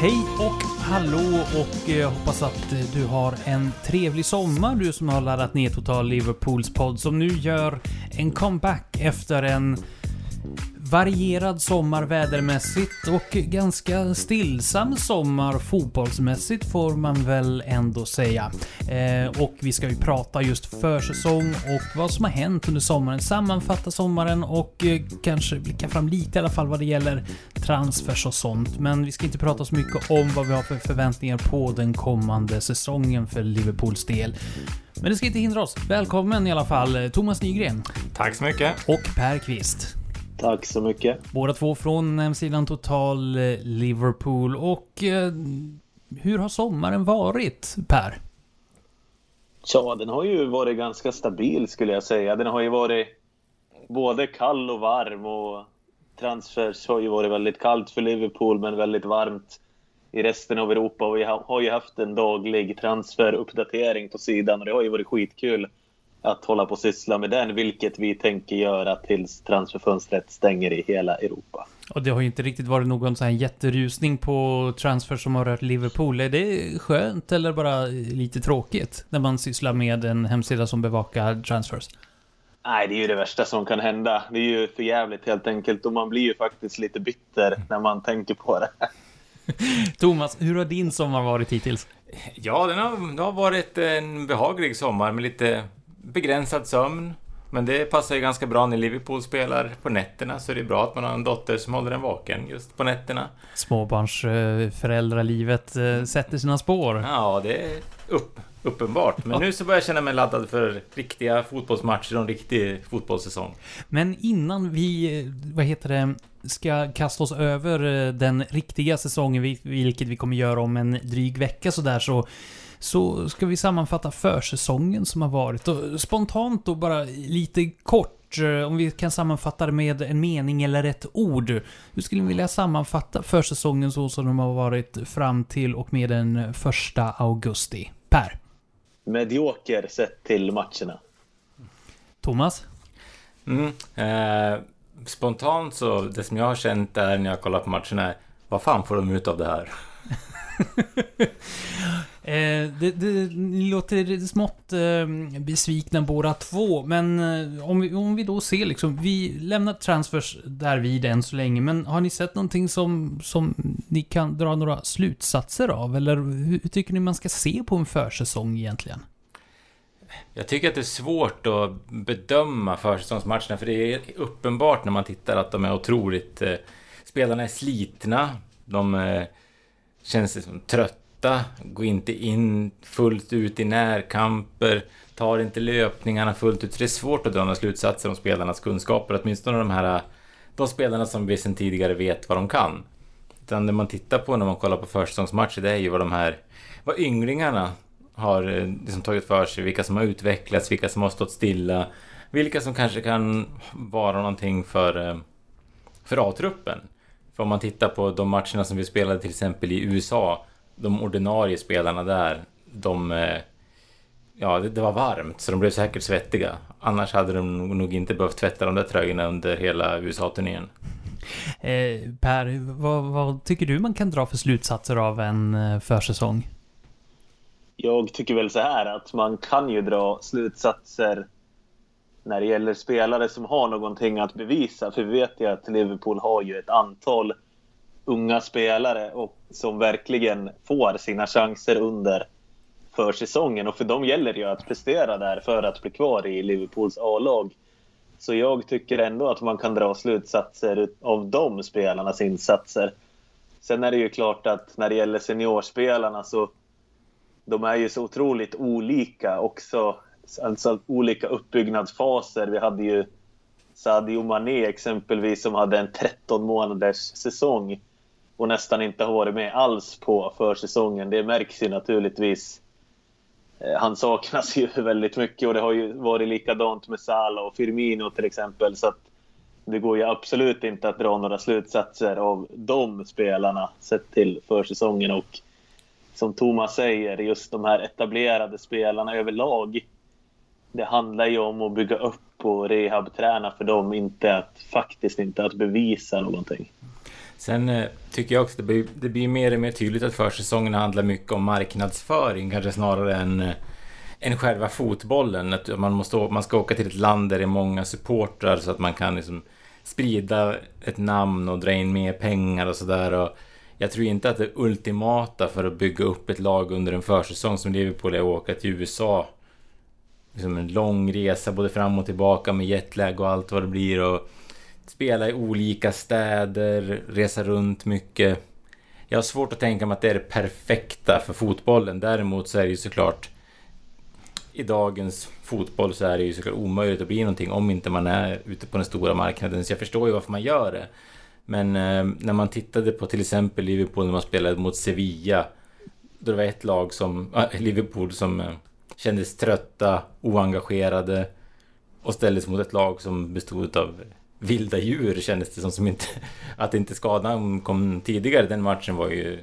Hej och hallå och jag hoppas att eh, du har en trevlig sommar du som har laddat ner Total Liverpools podd som nu gör en comeback efter en varierad sommar vädermässigt och ganska stillsam sommar fotbollsmässigt får man väl ändå säga. Eh, och vi ska ju prata just försäsong och vad som har hänt under sommaren, sammanfatta sommaren och eh, kanske blicka fram lite i alla fall vad det gäller transfers och sånt. Men vi ska inte prata så mycket om vad vi har för förväntningar på den kommande säsongen för Liverpools del. Men det ska inte hindra oss. Välkommen i alla fall Thomas Nygren. Tack så mycket. Och Per Kvist. Tack så mycket. Båda två från hemsidan Total eh, Liverpool. Och eh, hur har sommaren varit, Per? Ja, den har ju varit ganska stabil skulle jag säga. Den har ju varit både kall och varm och transfers har ju varit väldigt kallt för Liverpool men väldigt varmt i resten av Europa och vi har ju haft en daglig transferuppdatering på sidan och det har ju varit skitkul att hålla på och syssla med den, vilket vi tänker göra tills transferfönstret stänger i hela Europa. Och det har ju inte riktigt varit någon sån här jätterusning på transfer som har rört Liverpool. Är det skönt eller bara lite tråkigt när man sysslar med en hemsida som bevakar transfers? Nej, det är ju det värsta som kan hända. Det är ju för jävligt helt enkelt och man blir ju faktiskt lite bitter när man tänker på det. Thomas, hur har din sommar varit hittills? Ja, den har, det har varit en behaglig sommar med lite begränsad sömn. Men det passar ju ganska bra när Liverpool spelar på nätterna så det är bra att man har en dotter som håller en vaken just på nätterna. Småbarnsföräldralivet eh, sätter sina spår. Ja, det är upp, uppenbart. Men nu så börjar jag känna mig laddad för riktiga fotbollsmatcher och en riktig fotbollssäsong. Men innan vi, eh, vad heter det, ska kasta oss över eh, den riktiga säsongen, vilket vi kommer göra om en dryg vecka sådär, så så ska vi sammanfatta försäsongen som har varit. Och spontant då bara lite kort, eh, om vi kan sammanfatta det med en mening eller ett ord. Hur skulle ni vilja sammanfatta försäsongen så som de har varit fram till och med den första augusti? Per? Medioker sett till matcherna. Thomas? Mm, eh, spontant så, det som jag har känt där när jag kollar på matcherna är vad fan får de ut av det här? Eh, det, det, låter smått eh, besvikna båda två, men eh, om, vi, om vi då ser liksom, vi lämnar transfers där vid än så länge, men har ni sett någonting som, som ni kan dra några slutsatser av? Eller hur, hur tycker ni man ska se på en försäsong egentligen? Jag tycker att det är svårt att bedöma försäsongsmatcherna, för det är uppenbart när man tittar att de är otroligt... Eh, spelarna är slitna, de eh, känns liksom trötta går inte in fullt ut i närkamper, tar inte löpningarna fullt ut. Så det är svårt att dra några slutsatser om spelarnas kunskaper, åtminstone de här de spelarna som vi sedan tidigare vet vad de kan. Utan det man tittar på när man kollar på försäsongsmatcher, det är ju vad de här, vad ynglingarna har eh, liksom tagit för sig, vilka som har utvecklats, vilka som har stått stilla, vilka som kanske kan vara någonting för, eh, för A-truppen. För om man tittar på de matcherna som vi spelade till exempel i USA de ordinarie spelarna där, de... Eh, ja, det, det, var varmt så de blev säkert svettiga. Annars hade de nog inte behövt tvätta de där tröjorna under hela USA-turnén. Eh, per, vad, vad, tycker du man kan dra för slutsatser av en eh, försäsong? Jag tycker väl så här att man kan ju dra slutsatser när det gäller spelare som har någonting att bevisa. För vi vet ju att Liverpool har ju ett antal unga spelare och som verkligen får sina chanser under försäsongen. Och för dem gäller det ju att prestera där för att bli kvar i Liverpools A-lag. Så jag tycker ändå att man kan dra slutsatser av de spelarnas insatser. Sen är det ju klart att när det gäller seniorspelarna så de är ju så otroligt olika också. Alltså olika uppbyggnadsfaser. Vi hade ju Sadio Mané exempelvis som hade en 13 månaders säsong och nästan inte har varit med alls på försäsongen. Det märks ju naturligtvis. Eh, han saknas ju väldigt mycket och det har ju varit likadant med Salah och Firmino till exempel. Så att det går ju absolut inte att dra några slutsatser av de spelarna sett till försäsongen. Och som Thomas säger, just de här etablerade spelarna överlag. Det handlar ju om att bygga upp och rehabträna för dem, inte att faktiskt inte att bevisa någonting. Sen eh, tycker jag också det blir, det blir mer och mer tydligt att försäsongen handlar mycket om marknadsföring, kanske snarare än, eh, än själva fotbollen. Att man, måste, man ska åka till ett land där det är många supportrar så att man kan liksom sprida ett namn och dra in mer pengar och sådär. Jag tror inte att det ultimata för att bygga upp ett lag under en försäsong som Liverpool är att åka till USA. Liksom en lång resa både fram och tillbaka med jetlag och allt vad det blir. Och spela i olika städer, resa runt mycket. Jag har svårt att tänka mig att det är det perfekta för fotbollen. Däremot så är det ju såklart i dagens fotboll så är det ju såklart omöjligt att bli någonting om inte man är ute på den stora marknaden. Så jag förstår ju varför man gör det. Men eh, när man tittade på till exempel Liverpool när man spelade mot Sevilla. Då det var ett lag som, äh, Liverpool som eh, kändes trötta, oengagerade. Och ställdes mot ett lag som bestod av vilda djur kändes det som. som inte, att inte skadan kom tidigare den matchen var ju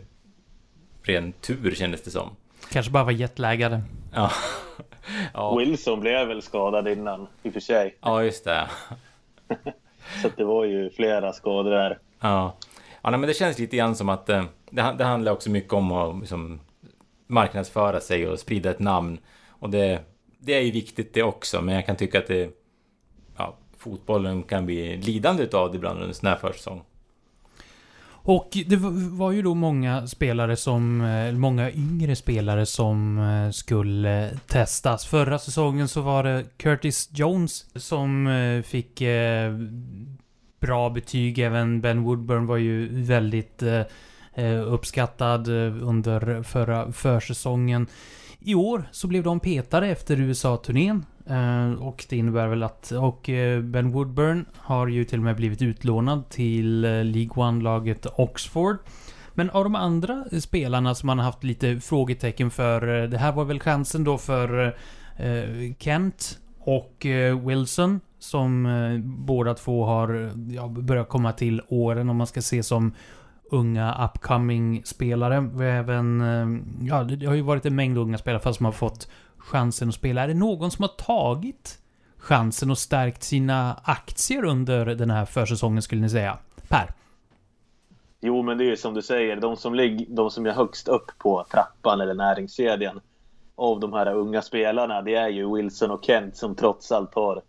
ren tur kändes det som. Kanske bara var jetlaggade. Ja. ja. Wilson blev väl skadad innan i och för sig. Ja, just det. Så det var ju flera skador där. Ja. ja nej, men det känns lite grann som att eh, det, det handlar också mycket om att liksom, marknadsföra sig och sprida ett namn. Och det, det är ju viktigt det också, men jag kan tycka att det, ja, fotbollen kan bli lidande av det ibland under en sån här försäsong. Och det var ju då många spelare som, eh, många yngre spelare som eh, skulle eh, testas. Förra säsongen så var det Curtis Jones som fick bra betyg. Även Ben Woodburn var ju väldigt uppskattad under förra försäsongen. I år så blev de petade efter USA-turnén. Eh, och det innebär väl att... Och eh, Ben Woodburn har ju till och med blivit utlånad till eh, League One-laget Oxford. Men av de andra spelarna som man har haft lite frågetecken för. det här var väl chansen då för Kent och Wilson. Som båda två har ja, börjat komma till åren om man ska se som unga upcoming spelare. Vi har även... Eh, ja, det har ju varit en mängd unga spelare fast som har fått chansen att spela. Är det någon som har tagit chansen och stärkt sina aktier under den här försäsongen skulle ni säga? Per? Jo, men det är ju som du säger, de som, ligger, de som är högst upp på trappan eller näringskedjan av de här unga spelarna, det är ju Wilson och Kent som trots allt har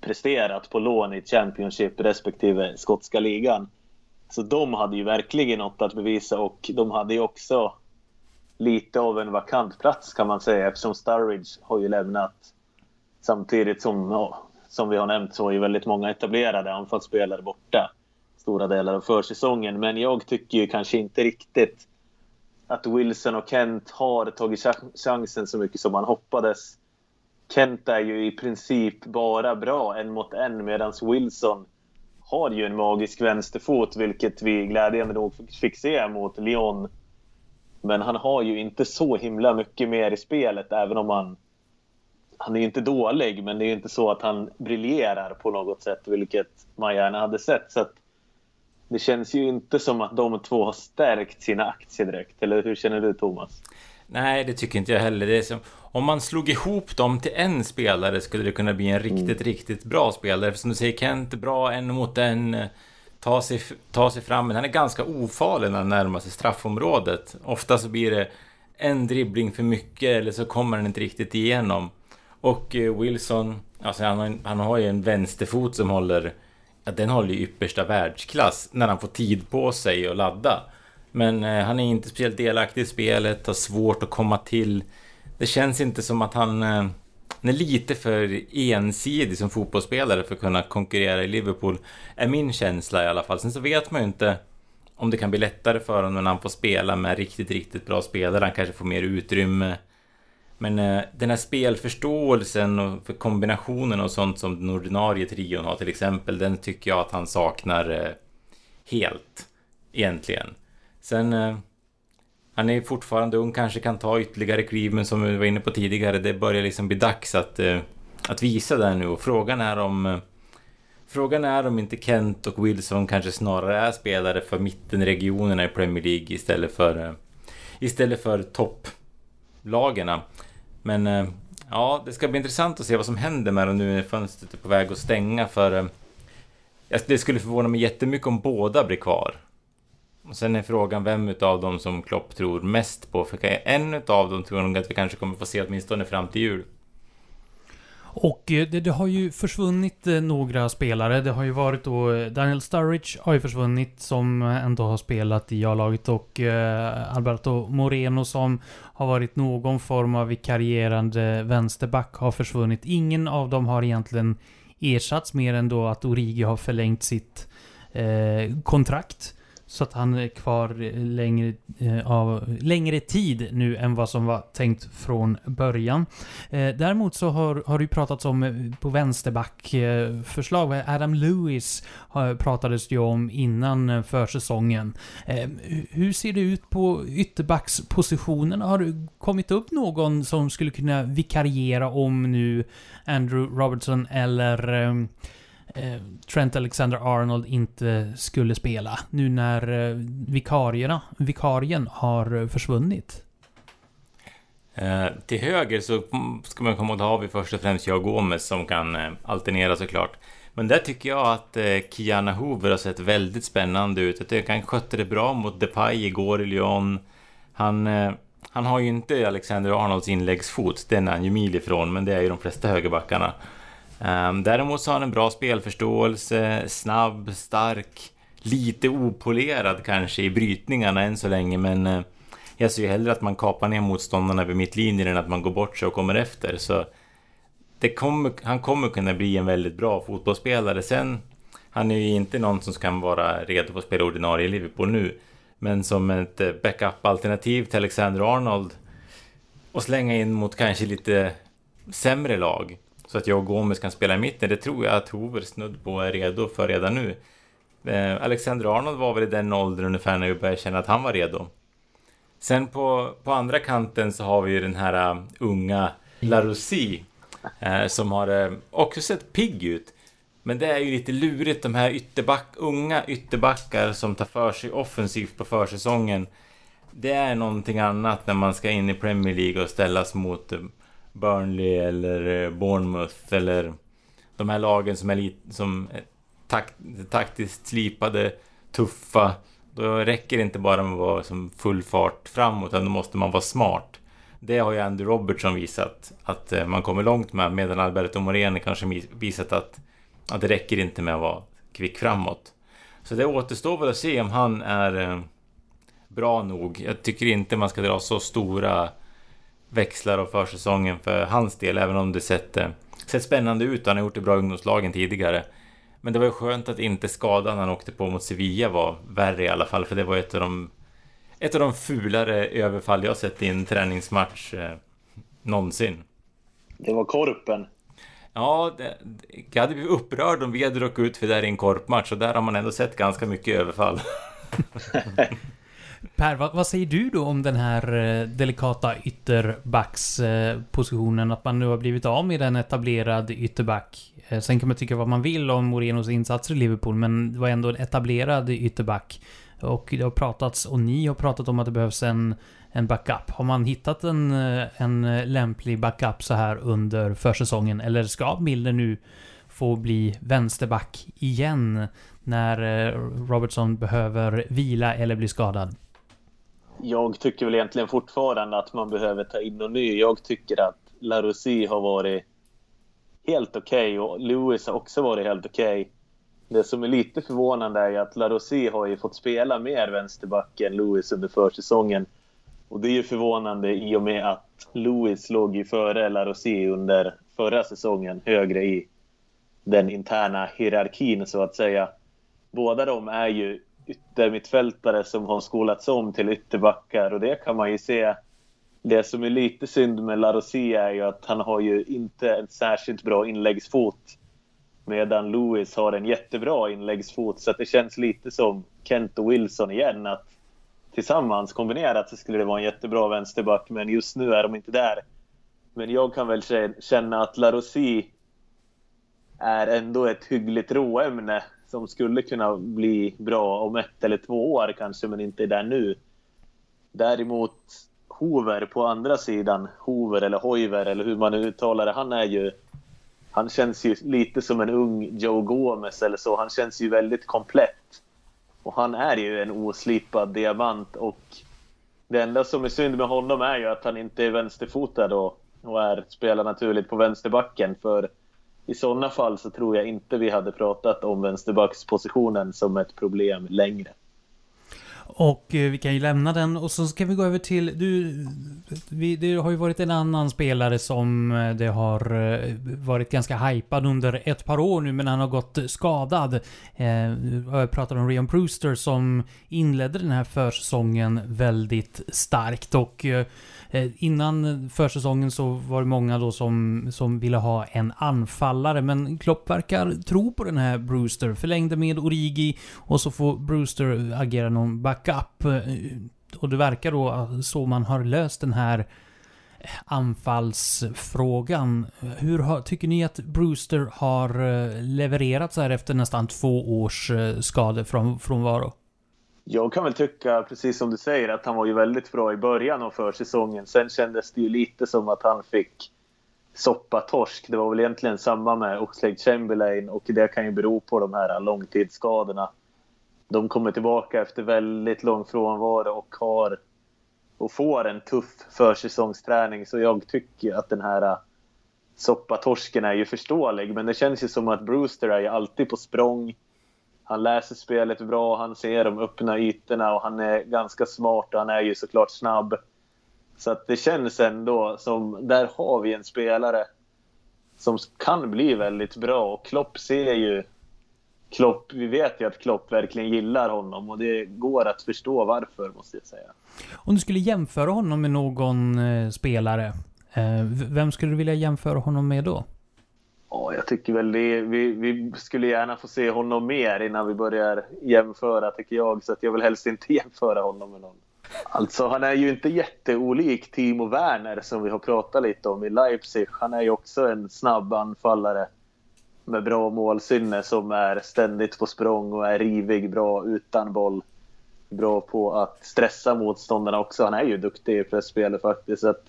presterat på lån i Championship respektive skotska ligan. Så de hade ju verkligen något att bevisa och de hade ju också lite av en vakant plats kan man säga eftersom Sturridge har ju lämnat samtidigt som, ja, som vi har nämnt så är väldigt många etablerade anfallsspelare borta stora delar av försäsongen. Men jag tycker ju kanske inte riktigt att Wilson och Kent har tagit chansen så mycket som man hoppades. Kent är ju i princip bara bra en mot en medan Wilson har ju en magisk vänsterfot vilket vi glädjande nog fick se mot Lyon men han har ju inte så himla mycket mer i spelet även om han... Han är ju inte dålig men det är inte så att han briljerar på något sätt vilket man gärna hade sett. Så det känns ju inte som att de två har stärkt sina aktier direkt. Eller hur känner du Thomas? Nej, det tycker inte jag heller. Det är som, om man slog ihop dem till en spelare skulle det kunna bli en riktigt, mm. riktigt bra spelare. För som du säger, Kent bra en mot en ta sig, ta sig fram, men han är ganska ofarlig när han närmar sig straffområdet. Ofta så blir det en dribbling för mycket eller så kommer han inte riktigt igenom. Och eh, Wilson, alltså han har, han har ju en vänsterfot som håller, ja, den håller ju yppersta världsklass när han får tid på sig att ladda. Men eh, han är inte speciellt delaktig i spelet, har svårt att komma till. Det känns inte som att han eh, han är lite för ensidig som fotbollsspelare för att kunna konkurrera i Liverpool. Är min känsla i alla fall. Sen så vet man ju inte om det kan bli lättare för honom när han får spela med riktigt, riktigt bra spelare. Han kanske får mer utrymme. Men eh, den här spelförståelsen och för kombinationen och sånt som den ordinarie trion har till exempel, den tycker jag att han saknar eh, helt. Egentligen. Sen... Eh, han är fortfarande ung, kanske kan ta ytterligare kliv, men som vi var inne på tidigare, det börjar liksom bli dags att, eh, att visa det nu. Och frågan är om... Eh, frågan är om inte Kent och Wilson kanske snarare är spelare för mittenregionerna i Premier League istället för... Eh, istället för topplagerna. Men eh, ja, det ska bli intressant att se vad som händer med dem nu när fönstret är på väg att stänga för eh, det skulle förvåna mig jättemycket om båda blir kvar. Och sen är frågan vem utav dem som Klopp tror mest på. För en utav dem tror jag nog att vi kanske kommer få se åtminstone fram till jul. Och eh, det, det, har ju försvunnit eh, några spelare. Det har ju varit då eh, Daniel Sturridge har ju försvunnit som ändå har spelat i A-laget och Alberto Moreno som har varit någon form av vikarierande vänsterback har försvunnit. Ingen av dem har egentligen ersatts mer än då att Origi har förlängt sitt eh, kontrakt. Så att han är kvar längre, eh, av, längre tid nu än vad som var tänkt från början. Eh, däremot så har, har det ju pratats om eh, på vänsterback-förslag. Eh, Adam Lewis har, pratades det ju om innan försäsongen. Eh, hur ser det ut på ytterbackspositionerna? Har det kommit upp någon som skulle kunna vikariera om nu Andrew Robertson eller eh, Eh, Trent Alexander-Arnold inte skulle spela. Nu när eh, vikarierna, vikarien har eh, försvunnit. Eh, till höger så ska man komma ihåg, har vi först och främst jag Gomez som kan eh, alternera såklart. Men där tycker jag att eh, Kiana Hoover har sett väldigt spännande ut. Jag tycker han skötte det bra mot Depay igår i Lyon. Han, eh, han har ju inte Alexander Arnolds inläggsfot, den är han ju mil ifrån, men det är ju de flesta högerbackarna. Ehm, däremot så har han en bra spelförståelse, snabb, stark, lite opolerad kanske i brytningarna än så länge, men eh, jag ser ju hellre att man kapar ner motståndarna vid mittlinjen än att man går bort sig och kommer efter. Så det kommer, han kommer kunna bli en väldigt bra fotbollsspelare. Sen, han är ju inte någon som kan vara redo för att spela ordinarie i Liverpool nu. Men som ett eh, backup-alternativ till Alexander Arnold och slänga in mot kanske lite sämre lag så att jag och Gomes kan spela i mitten. Det tror jag att Hoover snudd på är redo för redan nu. Eh, Alexander Arnold var väl i den åldern ungefär när vi började känna att han var redo. Sen på, på andra kanten så har vi ju den här uh, unga Larossi eh, som har eh, också sett pigg ut. Men det är ju lite lurigt de här ytterback, unga ytterbackar som tar för sig offensivt på försäsongen. Det är någonting annat när man ska in i Premier League och ställas mot eh, Burnley eller eh, Bournemouth eller de här lagen som är lite som är takt, taktiskt slipade, tuffa. Då räcker det inte bara med att vara som full fart framåt, utan då måste man vara smart. Det har ju Andy Robertson visat att eh, man kommer långt med, medan Alberto Moreno kanske visat att, att det räcker inte med att vara kvick framåt. Så det återstår väl att se om han är eh, bra nog. Jag tycker inte man ska dra så stora växlar av försäsongen för hans del, även om det sett, eh, sett spännande ut. Han har gjort det bra i ungdomslagen tidigare. Men det var ju skönt att inte skadan han åkte på mot Sevilla var värre i alla fall, för det var ett av de, ett av de fulare överfall jag sett i en träningsmatch eh, någonsin. Det var korpen. Ja, det, jag hade blivit upprörd om vi hade råkat ut för det här i en korpmatch och där har man ändå sett ganska mycket överfall. Per, vad, vad, säger du då om den här eh, delikata ytterbackspositionen? Att man nu har blivit av med en etablerad ytterback. Eh, sen kan man tycka vad man vill om Morenos insatser i Liverpool, men det var ändå en etablerad ytterback. Och det har pratats, och ni har pratat om att det behövs en, en backup. Har man hittat en, eh, en lämplig backup så här under försäsongen? Eller ska Milner nu få bli vänsterback igen när eh, Robertson behöver vila eller bli skadad? Jag tycker väl egentligen fortfarande att man behöver ta in någon ny. Jag tycker att Larossi har varit helt okej okay och Lewis har också varit helt okej. Okay. Det som är lite förvånande är att Larossi har ju fått spela mer vänsterback än Lewis under försäsongen. Och det är ju förvånande i och med att Lewis låg ju före Larossi under förra säsongen, högre i den interna hierarkin så att säga. Båda de är ju yttermittfältare som har skolats om till ytterbackar och det kan man ju se. Det som är lite synd med Larosia är ju att han har ju inte en särskilt bra inläggsfot. Medan Lewis har en jättebra inläggsfot så att det känns lite som Kent och Wilson igen. Att tillsammans kombinerat så skulle det vara en jättebra vänsterback men just nu är de inte där. Men jag kan väl känna att Larosi är ändå ett hyggligt råämne som skulle kunna bli bra om ett eller två år kanske, men inte är där nu. Däremot Hover på andra sidan, Hover eller Hoiver eller hur man nu uttalar det, han är ju han känns ju lite som en ung Joe Gomez eller så. Han känns ju väldigt komplett. Och han är ju en oslipad diamant och det enda som är synd med honom är ju att han inte är vänsterfotad och, och är, spelar naturligt på vänsterbacken. För i sådana fall så tror jag inte vi hade pratat om vänsterbackspositionen som ett problem längre. Och eh, vi kan ju lämna den och så ska vi gå över till... Du, vi, det har ju varit en annan spelare som eh, det har eh, varit ganska hypad under ett par år nu men han har gått skadad. Jag pratar om Rion Brewster som inledde den här försäsongen väldigt starkt och innan försäsongen så var det många då som, som ville ha en anfallare, men Klopp verkar tro på den här Brewster. Förlängde med Origi och så får Brewster agera någon backup backup. Eh, och det verkar då så man har löst den här anfallsfrågan. Hur har, tycker ni att Brewster har eh, levererat så här efter nästan två års eh, skadefrånvaro? Jag kan väl tycka, precis som du säger, att han var ju väldigt bra i början av försäsongen. Sen kändes det ju lite som att han fick soppa torsk. Det var väl egentligen samma med Oxlade Chamberlain och det kan ju bero på de här långtidsskadorna. De kommer tillbaka efter väldigt lång frånvaro och har och får en tuff försäsongsträning. Så jag tycker att den här äh, soppatorsken är ju förståelig. Men det känns ju som att Brewster är ju alltid på språng han läser spelet bra, han ser de öppna ytorna och han är ganska smart och han är ju såklart snabb. Så att det känns ändå som, där har vi en spelare som kan bli väldigt bra och Klopp ser ju Klopp, vi vet ju att Klopp verkligen gillar honom och det går att förstå varför måste jag säga. Om du skulle jämföra honom med någon eh, spelare, eh, vem skulle du vilja jämföra honom med då? Ja, jag tycker väl det. Vi, vi, skulle gärna få se honom mer innan vi börjar jämföra, tycker jag. Så att jag vill helst inte jämföra honom med någon. Alltså, han är ju inte jätteolik Timo Werner som vi har pratat lite om i Leipzig. Han är ju också en snabb anfallare med bra målsinne som är ständigt på språng och är rivig, bra utan boll. Bra på att stressa motståndarna också. Han är ju duktig i pressspelet faktiskt. Att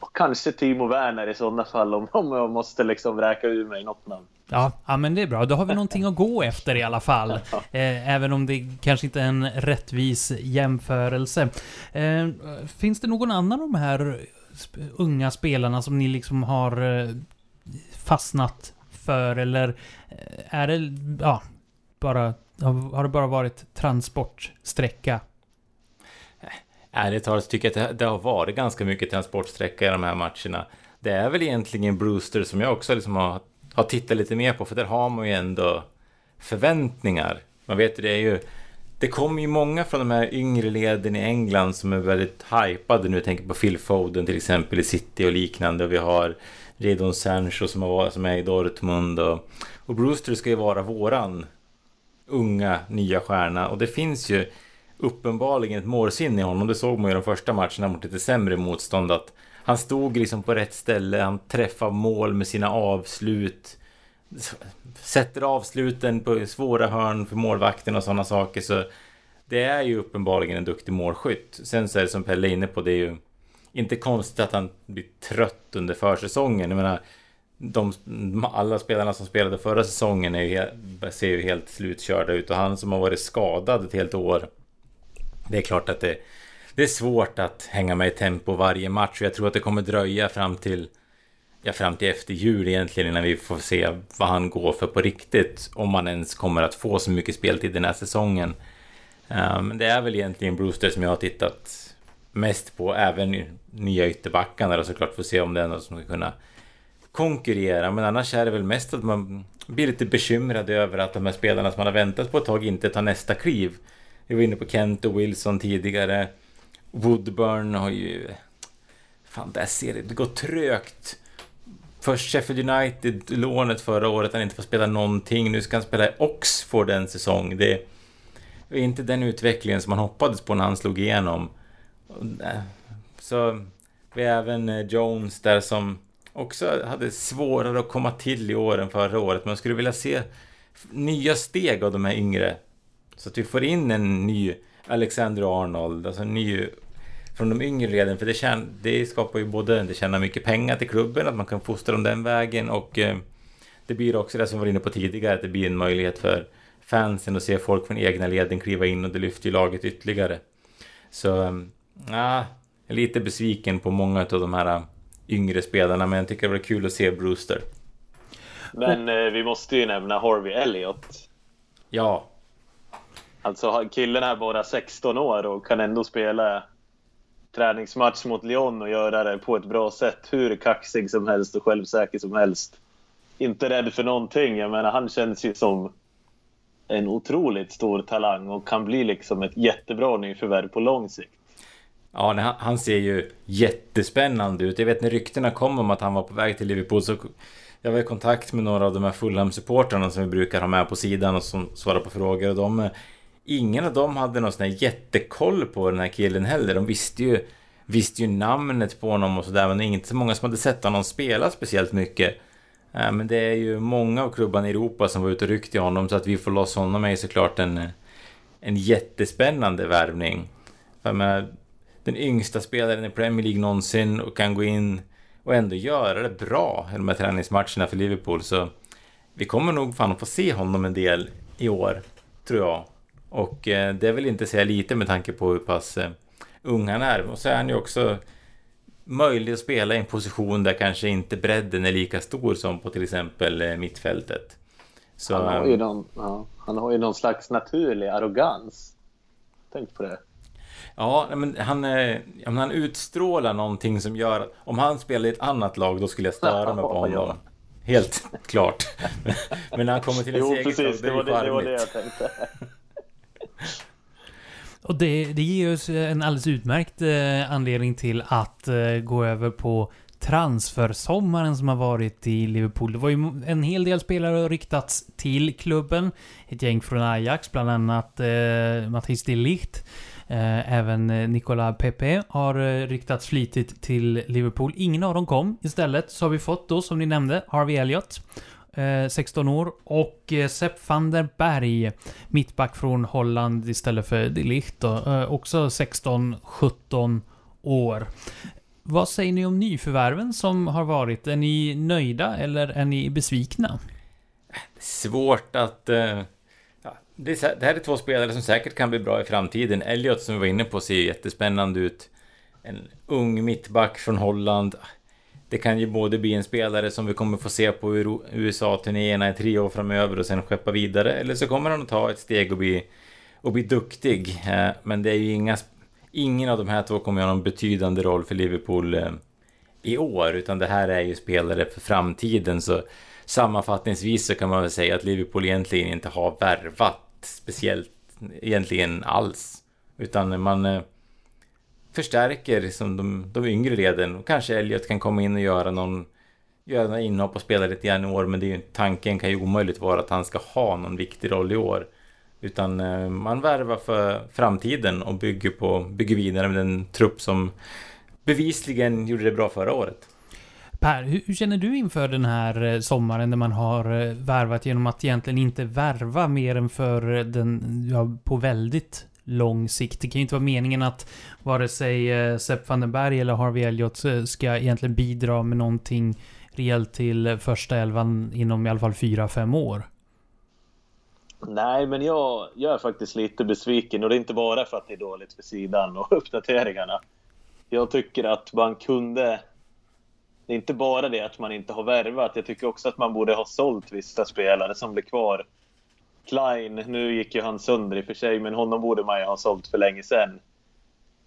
och kanske Timo Werner i sådana fall om, om jag måste liksom räka ur mig något namn. Ja, ja, men det är bra. Då har vi någonting att gå efter i alla fall. Eh, även om det kanske inte är en rättvis jämförelse. Eh, finns det någon annan av de här unga spelarna som ni liksom har eh, fastnat för? Eller eh, är det, ja, bara, har det bara varit transportsträcka eh, Ärligt talat tycker jag att det har varit ganska mycket transportsträcka i de här matcherna. Det är väl egentligen Brewster som jag också liksom har, har tittat lite mer på, för där har man ju ändå förväntningar. Man vet ju, det är ju... Det kommer ju många från de här yngre leden i England som är väldigt hypade nu. Jag tänker på Phil Foden till exempel i City och liknande. Och vi har Redon Sancho som, har, som är i Dortmund. Och, och Brewster ska ju vara våran unga nya stjärna. Och det finns ju uppenbarligen ett målsinne i honom. Det såg man ju de första matcherna mot lite sämre motstånd. Att han stod liksom på rätt ställe, han träffade mål med sina avslut. Sätter avsluten på svåra hörn för målvakten och sådana saker. Så det är ju uppenbarligen en duktig målskytt. Sen så är det som Pelle är inne på, det är ju inte konstigt att han blir trött under försäsongen. Jag menar, de, alla spelarna som spelade förra säsongen är ju, ser ju helt slutkörda ut och han som har varit skadad ett helt år det är klart att det, det är svårt att hänga med i tempo varje match och jag tror att det kommer dröja fram till ja, fram till efter jul egentligen innan vi får se vad han går för på riktigt. Om han ens kommer att få så mycket speltid den här säsongen. Um, det är väl egentligen Brewster som jag har tittat mest på. Även nya ytterbackarna då såklart får se om det är något som ska kunna konkurrera. Men annars är det väl mest att man blir lite bekymrad över att de här spelarna som man har väntat på ett tag inte tar nästa kliv. Vi var inne på Kent och Wilson tidigare. Woodburn har ju... Fan, där ser det. Det går trögt. Först Sheffield United, lånet förra året, han inte får spela någonting. Nu ska han spela i Oxford en säsong. Det är inte den utvecklingen som man hoppades på när han slog igenom. Så vi har även eh, Jones där som också hade svårare att komma till i år än förra året. Man skulle vilja se nya steg av de här yngre så att vi får in en ny Alexander Arnold, alltså en ny från de yngre leden. För det, tjän- det skapar ju både, det tjänar mycket pengar till klubben, att man kan fostra dem den vägen och eh, det blir också det som vi var inne på tidigare, att det blir en möjlighet för fansen att se folk från egna leden kliva in och det lyfter ju laget ytterligare. Så, eh, ja, jag är lite besviken på många av de här yngre spelarna, men jag tycker det var kul att se Brewster. Men eh, vi måste ju nämna Harvey Elliott. Ja. Alltså killen är bara 16 år och kan ändå spela träningsmatch mot Lyon och göra det på ett bra sätt. Hur kaxig som helst och självsäker som helst. Inte rädd för någonting. Jag menar, han känns ju som en otroligt stor talang och kan bli liksom ett jättebra nyförvärv på lång sikt. Ja, nej, han ser ju jättespännande ut. Jag vet när ryktena kom om att han var på väg till Liverpool så jag var i kontakt med några av de här Fulham-supportrarna som vi brukar ha med på sidan och som svarar på frågor och de... Ingen av dem hade någon sån här jättekoll på den här killen heller. De visste ju, visste ju namnet på honom och sådär men det är inte så många som hade sett honom spela speciellt mycket. Eh, men det är ju många av klubbarna i Europa som var ute och ryckte i honom så att vi får loss honom är ju såklart en, en jättespännande värvning. För med den yngsta spelaren i Premier League någonsin och kan gå in och ändå göra det bra i de här träningsmatcherna för Liverpool. Så vi kommer nog fan att få se honom en del i år, tror jag. Och eh, det vill inte säga lite med tanke på hur pass eh, ung han är. Och så är han ju också möjlig att spela i en position där kanske inte bredden är lika stor som på till exempel eh, mittfältet. Så, han, har ju någon, ja, han har ju någon slags naturlig arrogans. Tänk på det. Ja, men han, ja, han utstrålar någonting som gör att om han spelar i ett annat lag då skulle jag störa mig på honom. Ja. Helt klart. Men, när han kommer till ett jo, eget precis, lag, det, det, det var det jag tänkte. Och det, det ger oss en alldeles utmärkt eh, anledning till att eh, gå över på transfersommaren som har varit i Liverpool. Det var ju en hel del spelare ryktats till klubben. Ett gäng från Ajax, bland annat eh, Matthijs de Ligt. Eh, även eh, Nicola Pepe har eh, ryktats flitigt till Liverpool. Ingen av dem kom. Istället så har vi fått då, som ni nämnde, Harvey Elliott. 16 år. Och Sepp van der Berg, mittback från Holland istället för de Ligt också 16-17 år. Vad säger ni om nyförvärven som har varit? Är ni nöjda eller är ni besvikna? Svårt att det, här är två spelare som säkert kan bli bra i framtiden. Elliot som vi var inne på ser ju jättespännande ut. En ung mittback från Holland. Det kan ju både bli en spelare som vi kommer få se på USA-turnéerna i tre år framöver och sen skeppa vidare. Eller så kommer han att ta ett steg och bli, och bli duktig. Eh, men det är ju inga... Ingen av de här två kommer att ha någon betydande roll för Liverpool eh, i år. Utan det här är ju spelare för framtiden. Så sammanfattningsvis så kan man väl säga att Liverpool egentligen inte har värvat speciellt egentligen alls. Utan man eh, förstärker liksom de, de yngre leden. Och kanske Elliot kan komma in och göra någon göra några inhopp och spela lite grann i år. Men det är ju, tanken kan ju omöjligt vara att han ska ha någon viktig roll i år. Utan eh, man värvar för framtiden och bygger, på, bygger vidare med den trupp som bevisligen gjorde det bra förra året. Per, hur, hur, känner du inför den här eh, sommaren när man har eh, värvat genom att egentligen inte värva mer än för eh, den, ja, på väldigt lång sikt. Det kan ju inte vara meningen att vare sig Sepp van den Berg eller Harvey Elliot ska egentligen bidra med någonting rejält till första elvan inom i alla fall fyra fem år. Nej, men jag, jag är faktiskt lite besviken och det är inte bara för att det är dåligt för sidan och uppdateringarna. Jag tycker att man kunde det är inte bara det att man inte har värvat. Jag tycker också att man borde ha sålt vissa spelare som blir kvar. Klein, nu gick ju han sönder i och för sig, men honom borde man ju ha sålt för länge sedan.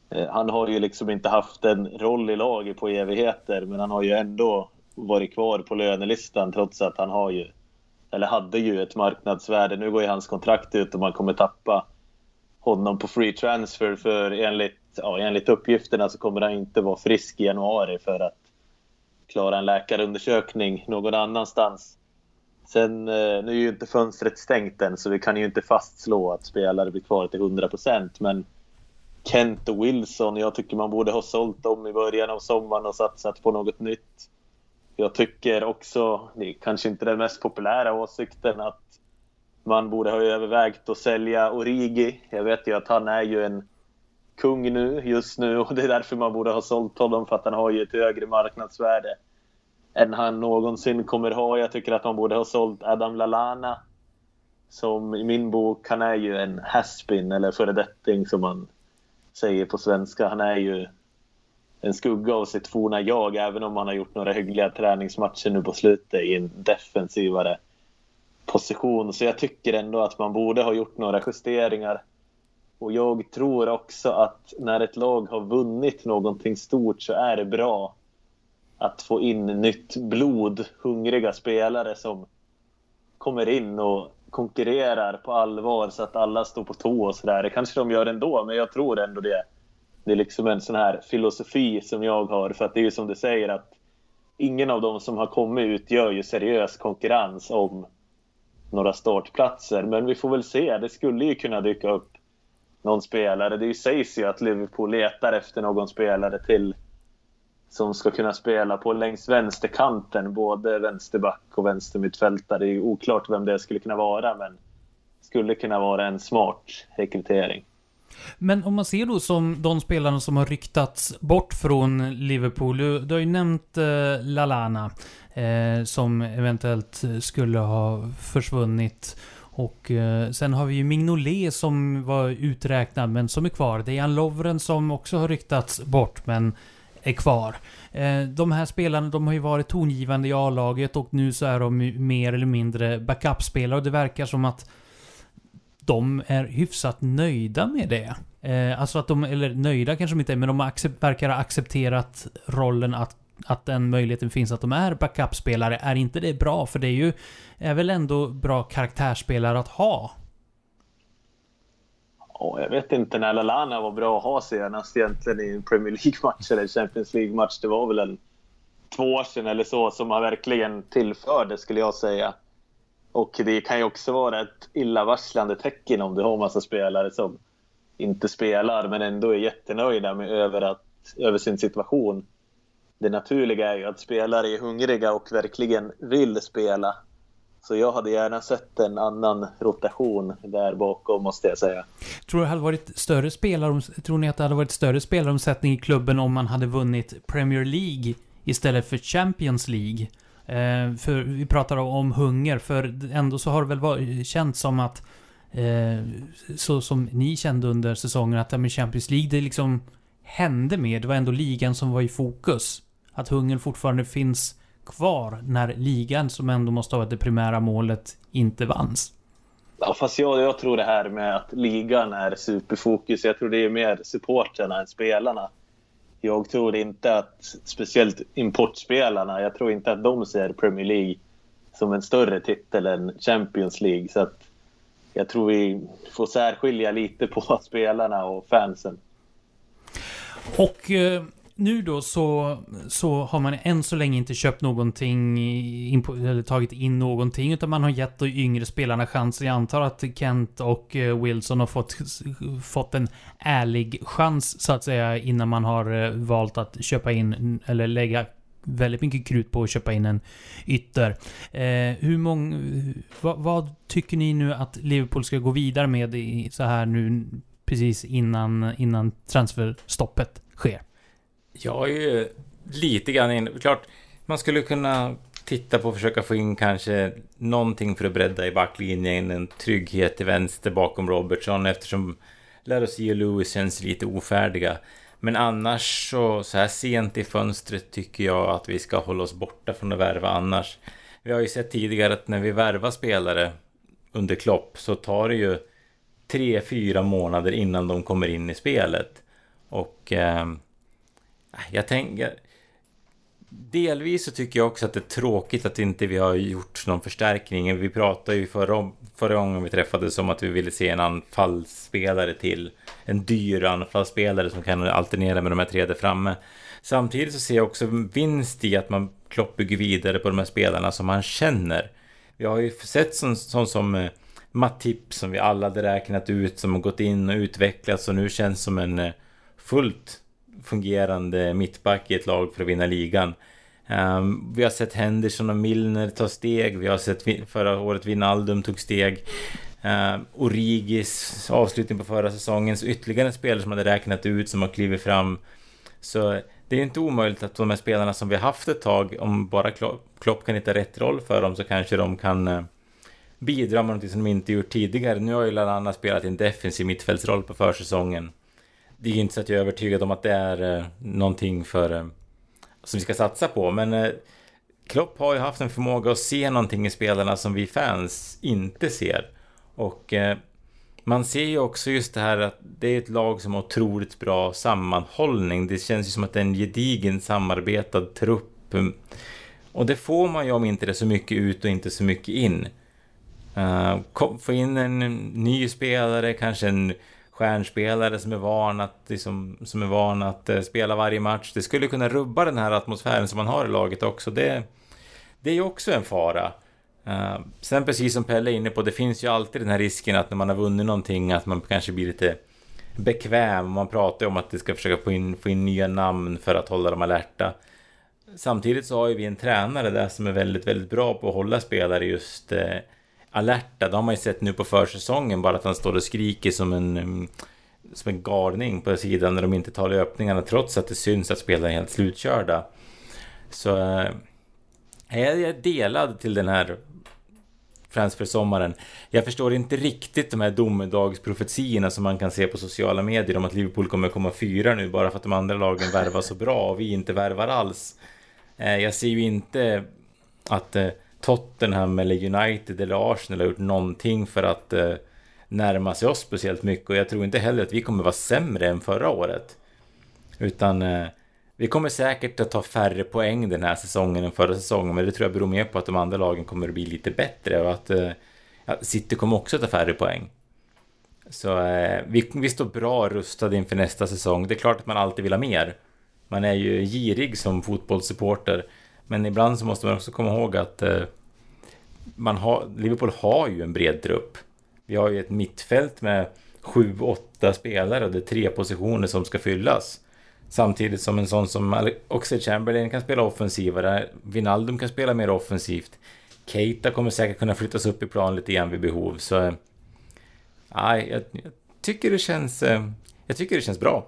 Eh, han har ju liksom inte haft en roll i laget på evigheter, men han har ju ändå varit kvar på lönelistan trots att han har ju, eller hade ju ett marknadsvärde. Nu går ju hans kontrakt ut och man kommer tappa honom på free transfer för enligt, ja, enligt uppgifterna så kommer han inte vara frisk i januari för att klara en läkarundersökning någon annanstans. Sen, eh, nu är ju inte fönstret stängt än så vi kan ju inte fastslå att spelare blir kvar till 100% men Kent och Wilson, jag tycker man borde ha sålt dem i början av sommaren och satsat på något nytt. Jag tycker också, det är kanske inte den mest populära åsikten, att man borde ha övervägt att sälja Origi. Jag vet ju att han är ju en kung nu, just nu och det är därför man borde ha sålt honom för att han har ju ett högre marknadsvärde än han någonsin kommer ha. Jag tycker att man borde ha sålt Adam Lalana som i min bok, han är ju en haspin eller föredetting som man säger på svenska. Han är ju en skugga av sitt forna jag, även om han har gjort några hyggliga träningsmatcher nu på slutet i en defensivare position. Så jag tycker ändå att man borde ha gjort några justeringar. Och jag tror också att när ett lag har vunnit någonting stort så är det bra att få in nytt blod, hungriga spelare som kommer in och konkurrerar på allvar så att alla står på tå och sådär. Det kanske de gör ändå, men jag tror ändå det. Det är liksom en sån här filosofi som jag har. För att det är ju som du säger att ingen av dem som har kommit ut gör ju seriös konkurrens om några startplatser. Men vi får väl se. Det skulle ju kunna dyka upp någon spelare. Det sägs ju att Liverpool letar efter någon spelare till som ska kunna spela på längs vänsterkanten, både vänsterback och vänstermittfältare. Det är oklart vem det skulle kunna vara, men skulle kunna vara en smart rekrytering. Men om man ser då som de spelarna som har ryktats bort från Liverpool. Du, du har ju nämnt eh, Lalana eh, som eventuellt skulle ha försvunnit. Och eh, sen har vi ju Mignolet som var uträknad men som är kvar. Det är Jan Lovren som också har ryktats bort men är kvar. Eh, de här spelarna, de har ju varit tongivande i A-laget och nu så är de mer eller mindre backup-spelare och det verkar som att de är hyfsat nöjda med det. Eh, alltså att de, eller nöjda kanske de inte är, men de accept, verkar ha accepterat rollen att att den möjligheten finns att de är backup-spelare. Är inte det bra? För det är ju, är väl ändå bra karaktärsspelare att ha? Oh, jag vet inte när Lalana var bra att ha senast egentligen i en Premier League-match eller Champions League-match. Det var väl en två år sedan eller så som han verkligen tillförde skulle jag säga. Och det kan ju också vara ett illavarslande tecken om du har massa spelare som inte spelar men ändå är jättenöjda med över, att, över sin situation. Det naturliga är ju att spelare är hungriga och verkligen vill spela. Så jag hade gärna sett en annan rotation där bakom måste jag säga. Tror, det hade varit större spelare, tror ni att det hade varit större spelaromsättning i klubben om man hade vunnit Premier League istället för Champions League? Eh, för vi pratar om hunger, för ändå så har det väl varit, känts som att eh, så som ni kände under säsongen att med Champions League, det liksom hände mer. Det var ändå ligan som var i fokus. Att hungern fortfarande finns kvar när ligan, som ändå måste ha varit det primära målet, inte vanns. Ja, fast jag, jag tror det här med att ligan är superfokus. Jag tror det är mer supporterna än spelarna. Jag tror inte att, speciellt importspelarna, jag tror inte att de ser Premier League som en större titel än Champions League. Så att jag tror vi får särskilja lite på spelarna och fansen. Och eh, nu då så, så har man än så länge inte köpt någonting, in på, eller tagit in någonting, utan man har gett de yngre spelarna chanser. Jag antar att Kent och eh, Wilson har fått, fått en ärlig chans, så att säga, innan man har eh, valt att köpa in, eller lägga väldigt mycket krut på att köpa in en ytter. Eh, hur många... Vad, vad, tycker ni nu att Liverpool ska gå vidare med i, så här nu precis innan, innan transferstoppet sker? Jag är ju lite grann in... Klart, man skulle kunna titta på och försöka få in kanske någonting för att bredda i backlinjen. En trygghet till vänster bakom Robertson eftersom Larossi och Lewis känns lite ofärdiga. Men annars så, så här sent i fönstret tycker jag att vi ska hålla oss borta från att värva annars. Vi har ju sett tidigare att när vi värvar spelare under Klopp så tar det ju tre, fyra månader innan de kommer in i spelet. Och eh, jag tänker... Delvis så tycker jag också att det är tråkigt att inte vi har gjort någon förstärkning. Vi pratade ju förra, förra gången vi träffades om att vi ville se en anfallsspelare till. En dyr anfallsspelare som kan alternera med de här tre där framme. Samtidigt så ser jag också vinst i att man Klopp bygger vidare på de här spelarna som man känner. Vi har ju sett sånt som, eh, som Matip som vi alla hade räknat ut som har gått in och utvecklats och nu känns som en eh, fullt fungerande mittback i ett lag för att vinna ligan. Um, vi har sett Henderson och Milner ta steg. Vi har sett förra året Wijnaldum tog steg. Uh, Origis avslutning på förra säsongen, så ytterligare en spelare som hade räknat ut som har klivit fram. Så det är inte omöjligt att de här spelarna som vi haft ett tag, om bara Klopp kan hitta rätt roll för dem så kanske de kan uh, bidra med någonting som de inte gjort tidigare. Nu har ju Lallana spelat en defensiv mittfältsroll på försäsongen. Det är inte så att jag är övertygad om att det är eh, någonting för, eh, som vi ska satsa på, men eh, Klopp har ju haft en förmåga att se någonting i spelarna som vi fans inte ser. Och eh, man ser ju också just det här att det är ett lag som har otroligt bra sammanhållning. Det känns ju som att det är en gedigen samarbetad trupp. Mm. Och det får man ju om inte det är så mycket ut och inte så mycket in. Uh, få in en ny spelare, kanske en stjärnspelare som är van att, liksom, som är van att eh, spela varje match. Det skulle kunna rubba den här atmosfären som man har i laget också. Det, det är ju också en fara. Uh, sen precis som Pelle är inne på, det finns ju alltid den här risken att när man har vunnit någonting att man kanske blir lite bekväm. Man pratar ju om att det ska försöka få in, få in nya namn för att hålla dem alerta. Samtidigt så har ju vi en tränare där som är väldigt, väldigt bra på att hålla spelare just eh, alerta. Det har man ju sett nu på försäsongen, bara att han står och skriker som en, mm, som en galning på sidan när de inte tar löpningarna trots att det syns att spelarna är helt slutkörda. Så eh, jag är delad till den här transfersommaren. Jag förstår inte riktigt de här domedagsprofetiorna som man kan se på sociala medier om att Liverpool kommer komma fyra nu bara för att de andra lagen värvar så bra och vi inte värvar alls. Eh, jag ser ju inte att eh, Tottenham eller United eller Arsenal har gjort någonting för att eh, närma sig oss speciellt mycket och jag tror inte heller att vi kommer vara sämre än förra året. Utan eh, vi kommer säkert att ta färre poäng den här säsongen än förra säsongen, men det tror jag beror mer på att de andra lagen kommer att bli lite bättre och att eh, ja, City kommer också att ta färre poäng. Så eh, vi, vi står bra rustade inför nästa säsong. Det är klart att man alltid vill ha mer. Man är ju girig som fotbollssupporter, men ibland så måste man också komma ihåg att eh, man har, Liverpool har ju en bred trupp. Vi har ju ett mittfält med sju, åtta spelare och det är tre positioner som ska fyllas. Samtidigt som en sån som Oxlade Chamberlain kan spela offensivare. Vinaldum kan spela mer offensivt. Keita kommer säkert kunna flyttas upp i plan lite grann vid behov. Så... Eh, nej, jag, jag, tycker det känns... Eh, jag tycker det känns bra.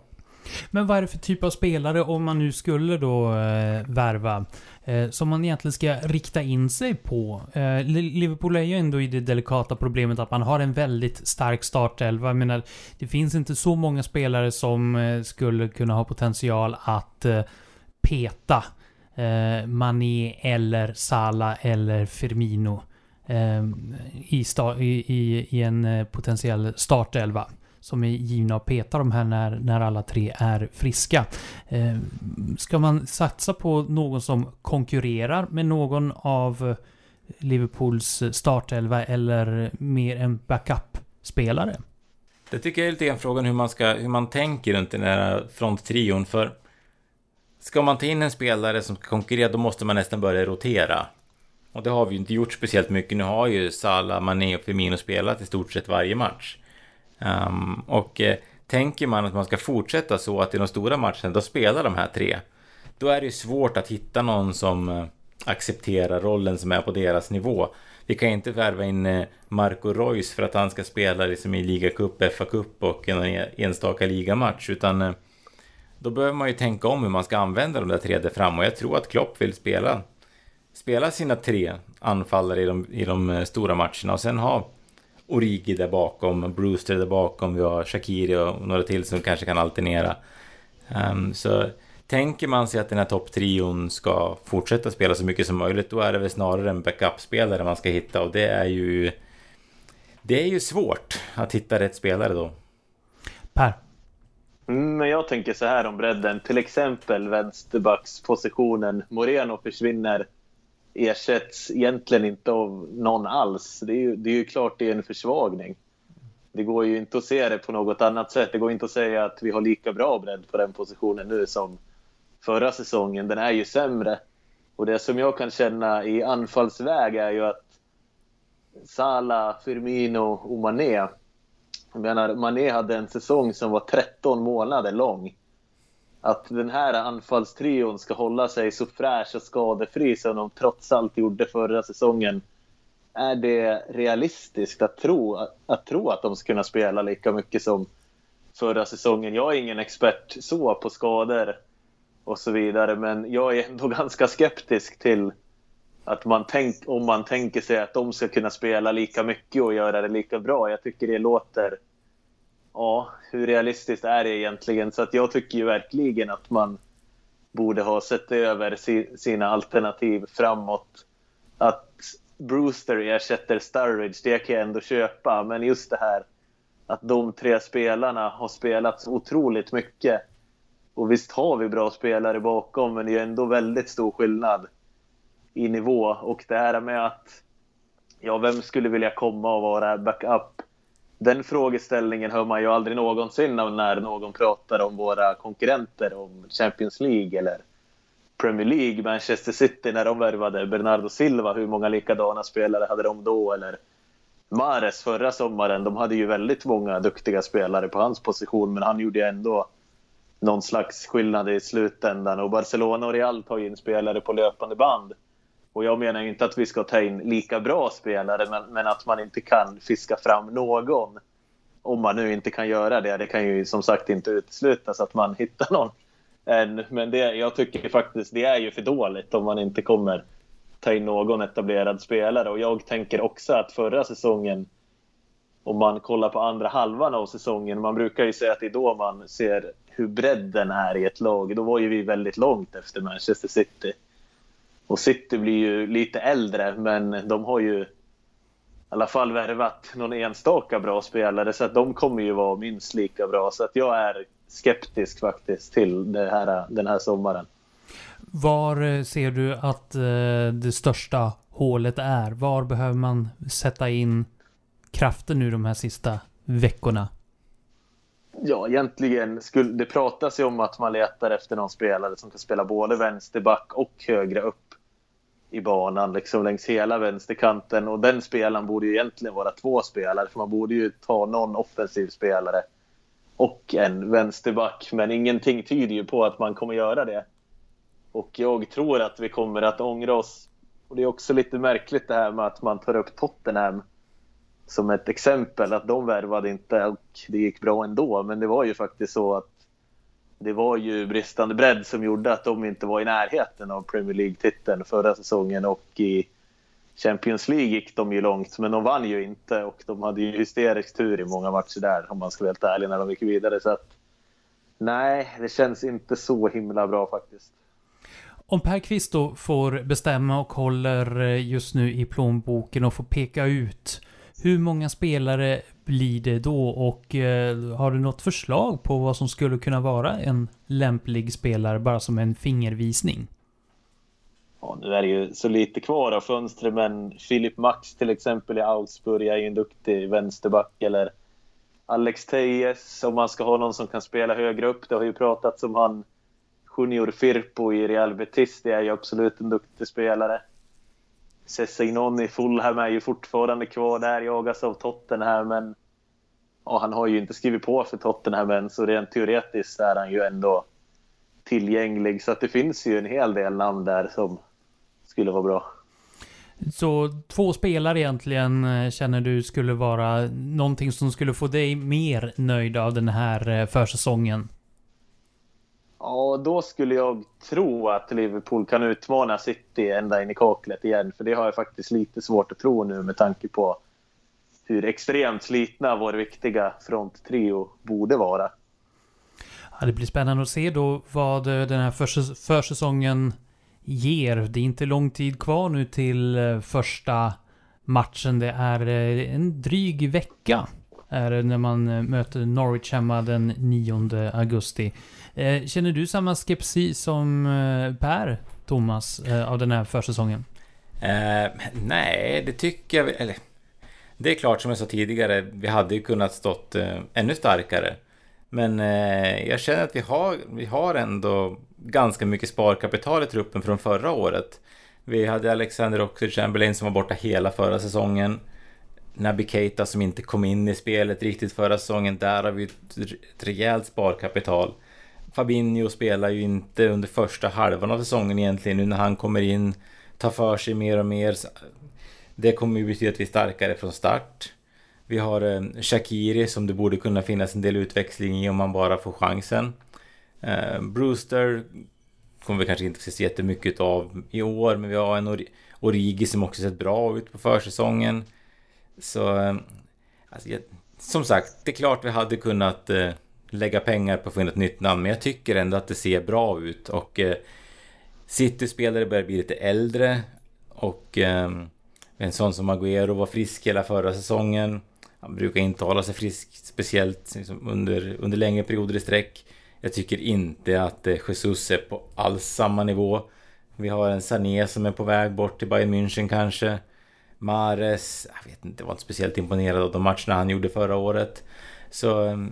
Men vad är det för typ av spelare, om man nu skulle då eh, värva, eh, som man egentligen ska rikta in sig på? Eh, Liverpool är ju ändå i det delikata problemet att man har en väldigt stark startelva. Jag menar, det finns inte så många spelare som eh, skulle kunna ha potential att eh, peta eh, Mané eller Salah eller Firmino eh, i, i, i, en eh, potentiell startelva som är givna att peta de här när, när alla tre är friska. Eh, ska man satsa på någon som konkurrerar med någon av Liverpools startelva eller mer en backup-spelare? Det tycker jag är lite grann frågan hur man, ska, hur man tänker runt den här fronttrion. För ska man ta in en spelare som ska konkurrera, då måste man nästan börja rotera. Och det har vi ju inte gjort speciellt mycket. Nu har ju Salah, Mané och Firmino spelat i stort sett varje match. Um, och eh, tänker man att man ska fortsätta så att i de stora matcherna då spelar de här tre. Då är det ju svårt att hitta någon som eh, accepterar rollen som är på deras nivå. Vi kan inte värva in eh, Marco Reus för att han ska spela liksom i ligacup, FA-cup och en enstaka ligamatch. Utan eh, då behöver man ju tänka om hur man ska använda de där tre där fram. Och jag tror att Klopp vill spela, spela sina tre anfallare i de, i de eh, stora matcherna och sen ha Origi där bakom, Brewster där bakom, vi har Shakiri och några till som kanske kan alternera. Um, så tänker man sig att den här topptrion ska fortsätta spela så mycket som möjligt, då är det väl snarare en backup-spelare man ska hitta och det är ju... Det är ju svårt att hitta rätt spelare då. Per? Mm, men jag tänker så här om bredden, till exempel vänsterbackspositionen. Moreno försvinner ersätts egentligen inte av någon alls. Det är ju, det är ju klart det är en försvagning. Det går ju inte att se det på något annat sätt. Det går inte att säga att vi har lika bra bredd på den positionen nu som förra säsongen. Den är ju sämre. Och det som jag kan känna i anfallsväg är ju att Salah, Firmino och Mané. Jag menar, Mané hade en säsong som var 13 månader lång att den här anfallstrion ska hålla sig så fräsch och skadefri som de trots allt gjorde förra säsongen är det realistiskt att tro, att, att tro att de ska kunna spela lika mycket som förra säsongen? Jag är ingen expert så på skador och så vidare, men jag är ändå ganska skeptisk till att man tänk, om man tänker sig att de ska kunna spela lika mycket och göra det lika bra. Jag tycker det låter... Ja, hur realistiskt är det egentligen? Så att jag tycker ju verkligen att man borde ha sett över si, sina alternativ framåt. Att Brewster ersätter Sturridge, det kan jag ändå köpa. Men just det här att de tre spelarna har spelat så otroligt mycket. Och visst har vi bra spelare bakom, men det är ändå väldigt stor skillnad i nivå. Och det här med att, ja, vem skulle vilja komma och vara backup? Den frågeställningen hör man ju aldrig någonsin när någon pratar om våra konkurrenter, om Champions League eller Premier League, Manchester City, när de värvade Bernardo Silva. Hur många likadana spelare hade de då? Eller Mares förra sommaren. De hade ju väldigt många duktiga spelare på hans position, men han gjorde ändå någon slags skillnad i slutändan. Och Barcelona och Real tar in spelare på löpande band. Och jag menar inte att vi ska ta in lika bra spelare, men, men att man inte kan fiska fram någon. Om man nu inte kan göra det. Det kan ju som sagt inte uteslutas att man hittar någon än. Men det, jag tycker faktiskt det är ju för dåligt om man inte kommer ta in någon etablerad spelare. Och jag tänker också att förra säsongen, om man kollar på andra halvan av säsongen, man brukar ju säga att det är då man ser hur bredden är i ett lag. Då var ju vi väldigt långt efter Manchester City. Och City blir ju lite äldre, men de har ju i alla fall värvat någon enstaka bra spelare, så att de kommer ju vara minst lika bra. Så att jag är skeptisk faktiskt till det här, den här sommaren. Var eh, ser du att eh, det största hålet är? Var behöver man sätta in kraften nu de här sista veckorna? Ja, egentligen skulle det pratas ju om att man letar efter någon spelare som kan spela både vänsterback och högre upp i banan, liksom längs hela vänsterkanten. Och den spelaren borde ju egentligen vara två spelare, för man borde ju ta någon offensiv spelare och en vänsterback. Men ingenting tyder ju på att man kommer göra det. Och jag tror att vi kommer att ångra oss. Och det är också lite märkligt det här med att man tar upp Tottenham som ett exempel. Att de värvade inte och det gick bra ändå. Men det var ju faktiskt så att det var ju bristande bredd som gjorde att de inte var i närheten av Premier League-titeln förra säsongen. Och i Champions League gick de ju långt, men de vann ju inte. Och de hade ju hysterisk tur i många matcher där, om man ska vara helt ärlig, när de gick vidare. Så att, nej, det känns inte så himla bra faktiskt. Om Per Kvist då får bestämma och håller eh, just nu i plånboken och får peka ut hur många spelare blir det då och eh, har du något förslag på vad som skulle kunna vara en lämplig spelare bara som en fingervisning? Ja, nu är det ju så lite kvar av fönstret, men Filip Max till exempel i Augsburg är ju en duktig vänsterback. Eller Alex Tejes, om man ska ha någon som kan spela högre upp. Det har ju pratats om han Junior Firpo i Real Betis. Det är ju absolut en duktig spelare. Sessignon i Fulham är ju fortfarande kvar där, jagas av Tottenham, men ja, han har ju inte skrivit på för Tottenham än, så rent teoretiskt är han ju ändå tillgänglig. Så att det finns ju en hel del namn där som skulle vara bra. Så två spelare egentligen eh, känner du skulle vara någonting som skulle få dig mer nöjd av den här eh, försäsongen? Ja, då skulle jag tro att Liverpool kan utmana City ända in i kaklet igen. För det har jag faktiskt lite svårt att tro nu med tanke på hur extremt slitna vår viktiga fronttrio borde vara. Ja, det blir spännande att se då vad eh, den här försäsongen ger. Det är inte lång tid kvar nu till eh, första matchen. Det är eh, en dryg vecka är när man eh, möter Norwich hemma den 9 augusti. Eh, känner du samma skepsis som eh, Per, Thomas, av den här försäsongen? Eh, nej, det tycker jag eller Det är klart som jag sa tidigare, vi hade ju kunnat stått eh, ännu starkare. Men eh, jag känner att vi har, vi har ändå ganska mycket sparkapital i truppen från förra året. Vi hade Alexander Oxlade-Chamberlain som var borta hela förra säsongen. Naby Keita som inte kom in i spelet riktigt förra säsongen. Där har vi ett, rejält sparkapital. Fabinho spelar ju inte under första halvan av säsongen egentligen. Nu när han kommer in, tar för sig mer och mer. Det kommer ju betyda att vi är starkare från start. Vi har eh, Shakiri som det borde kunna finnas en del utväxling i om man bara får chansen. Eh, Brewster kommer vi kanske inte se jättemycket av i år, men vi har en Origi som också sett bra ut på försäsongen. Så... Eh, alltså, jag, som sagt, det är klart vi hade kunnat eh, lägga pengar på att få in ett nytt namn, men jag tycker ändå att det ser bra ut och eh, City-spelare börjar bli lite äldre och eh, en sån som Agüero var frisk hela förra säsongen. Han brukar inte hålla sig frisk speciellt liksom, under, under längre perioder i sträck. Jag tycker inte att eh, Jesus är på alls samma nivå. Vi har en Sané som är på väg bort till Bayern München kanske. Mares, jag vet inte, var inte speciellt imponerad av de matcherna han gjorde förra året. Så ehm,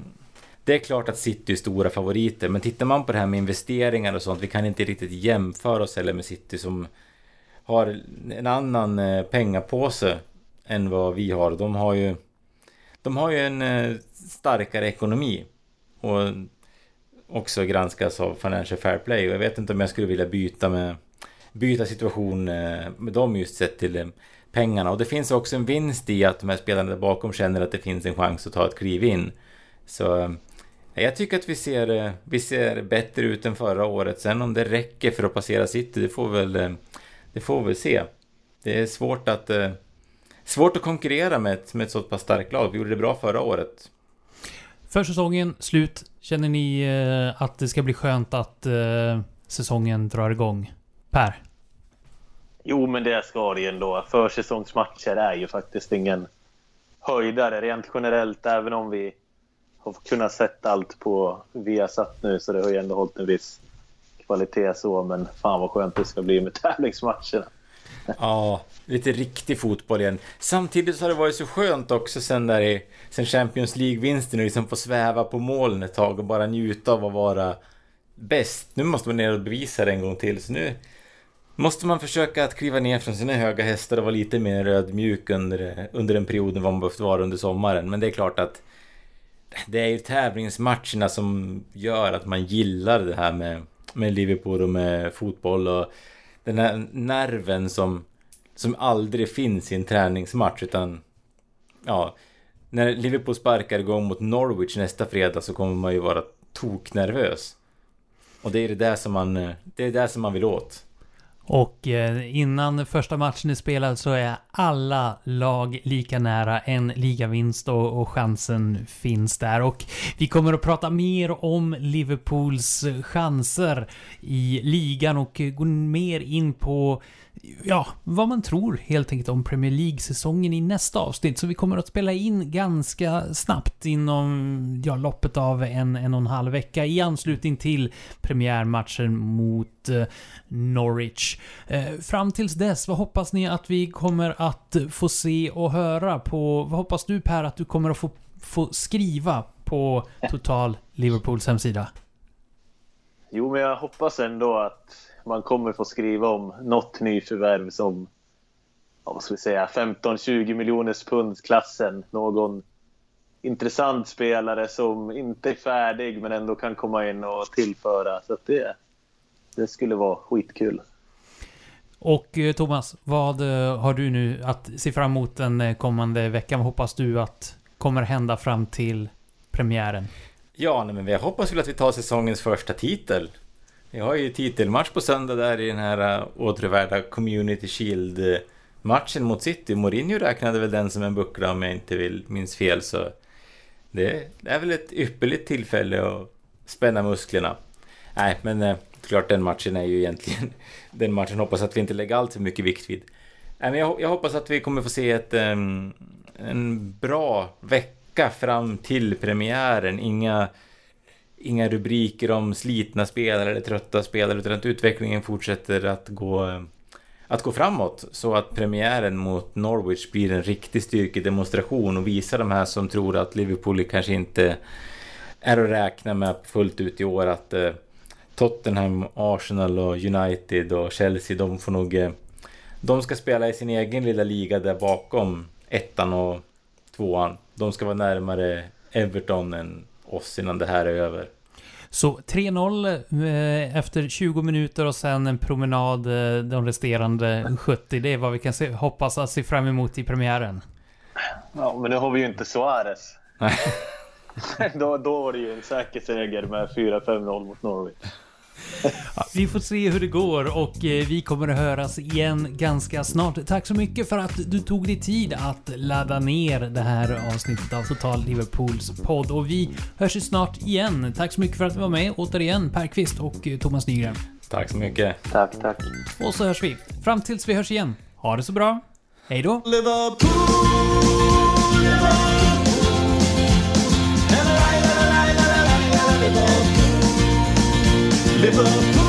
det är klart att City är stora favoriter, men tittar man på det här med investeringar och sånt, vi kan inte riktigt jämföra oss heller med City som har en annan eh, pengapåse än vad vi har. De har ju, de har ju en eh, starkare ekonomi och också granskas av Financial Fair Play och jag vet inte om jag skulle vilja byta med byta situation eh, med dem just sett till pengarna. Och det finns också en vinst i att de här spelarna där bakom känner att det finns en chans att ta ett kliv in. Så eh, jag tycker att vi ser, eh, vi ser bättre ut än förra året. Sen om det räcker för att passera City, det får väl, eh, det får väl se. Det är svårt att, svårt att konkurrera med ett, med ett så pass starkt lag. Vi gjorde det bra förra året. För säsongen slut, känner ni att det ska bli skönt att säsongen drar igång? Per? Jo, men det ska det ju ändå. Försäsongsmatcher är ju faktiskt ingen höjdare rent generellt, även om vi har kunnat sätta allt på Viasat nu så det har ju ändå hållit en viss kvalitet så, men fan vad skönt det ska bli med tävlingsmatcherna. Ja, lite riktig fotboll igen. Samtidigt så har det varit så skönt också sen där i, sen Champions League-vinsten och liksom få sväva på målen ett tag och bara njuta av att vara bäst. Nu måste man ner och bevisa det en gång till, så nu måste man försöka att kliva ner från sina höga hästar och vara lite mer ödmjuk under, under en period vad man behövt vara under sommaren. Men det är klart att det är ju tävlingsmatcherna som gör att man gillar det här med, med Liverpool och med fotboll och den här nerven som, som aldrig finns i en träningsmatch utan ja, när Liverpool sparkar igång mot Norwich nästa fredag så kommer man ju vara toknervös. Och det är det där som man, det är det som man vill åt. Och eh, innan första matchen är spelad så är alla lag lika nära en ligavinst och, och chansen finns där. Och vi kommer att prata mer om Liverpools chanser i ligan och gå mer in på ja, vad man tror helt enkelt om Premier League-säsongen i nästa avsnitt. Så vi kommer att spela in ganska snabbt inom ja, loppet av en, en och en halv vecka i anslutning till premiärmatchen mot eh, Norwich. Eh, fram tills dess, vad hoppas ni att vi kommer att få se och höra på... Vad hoppas du Per att du kommer att få, få skriva på Total Liverpools hemsida? Jo, men jag hoppas ändå att man kommer få skriva om något nyförvärv som vad ska vi säga, 15-20 miljoners pundsklassen. Någon intressant spelare som inte är färdig men ändå kan komma in och tillföra. Så det, det skulle vara skitkul. Och eh, Thomas, vad eh, har du nu att se fram emot den eh, kommande veckan? Vad hoppas du att kommer hända fram till premiären? Ja, nej, men jag hoppas väl att vi tar säsongens första titel. Vi har ju titelmatch på söndag där i den här äh, återvärda Community Shield-matchen mot City. Mourinho räknade väl den som en buckla om jag inte vill, minns fel. Så det, det är väl ett ypperligt tillfälle att spänna musklerna. Nej, men eh, klart den matchen är ju egentligen... Den matchen hoppas att vi inte lägger allt för mycket vikt vid. Nej, men jag, jag hoppas att vi kommer få se ett, um, en bra vecka fram till premiären. Inga inga rubriker om slitna spelare eller trötta spelare utan att utvecklingen fortsätter att gå, att gå framåt. Så att premiären mot Norwich blir en riktig styrkedemonstration och visar de här som tror att Liverpool kanske inte är att räkna med fullt ut i år att eh, Tottenham, Arsenal och United och Chelsea de får nog... Eh, de ska spela i sin egen lilla liga där bakom ettan och tvåan. De ska vara närmare Everton än oss innan det här är över. Så 3-0 eh, efter 20 minuter och sen en promenad eh, de resterande 70. Det är vad vi kan se, hoppas att se fram emot i premiären. Ja, men nu har vi ju inte Suarez. då, då var det ju en säker seger med 4-5-0 mot Norwich. Ja, vi får se hur det går och eh, vi kommer att höras igen ganska snart. Tack så mycket för att du tog dig tid att ladda ner det här avsnittet av Total Liverpools podd och vi hörs ju snart igen. Tack så mycket för att du var med återigen Per Kvist och eh, Thomas Nygren. Tack så mycket. Tack, tack. Och så hörs vi. Fram tills vi hörs igen. Ha det så bra. Hej då! Liverpool, Liverpool. Liverpool.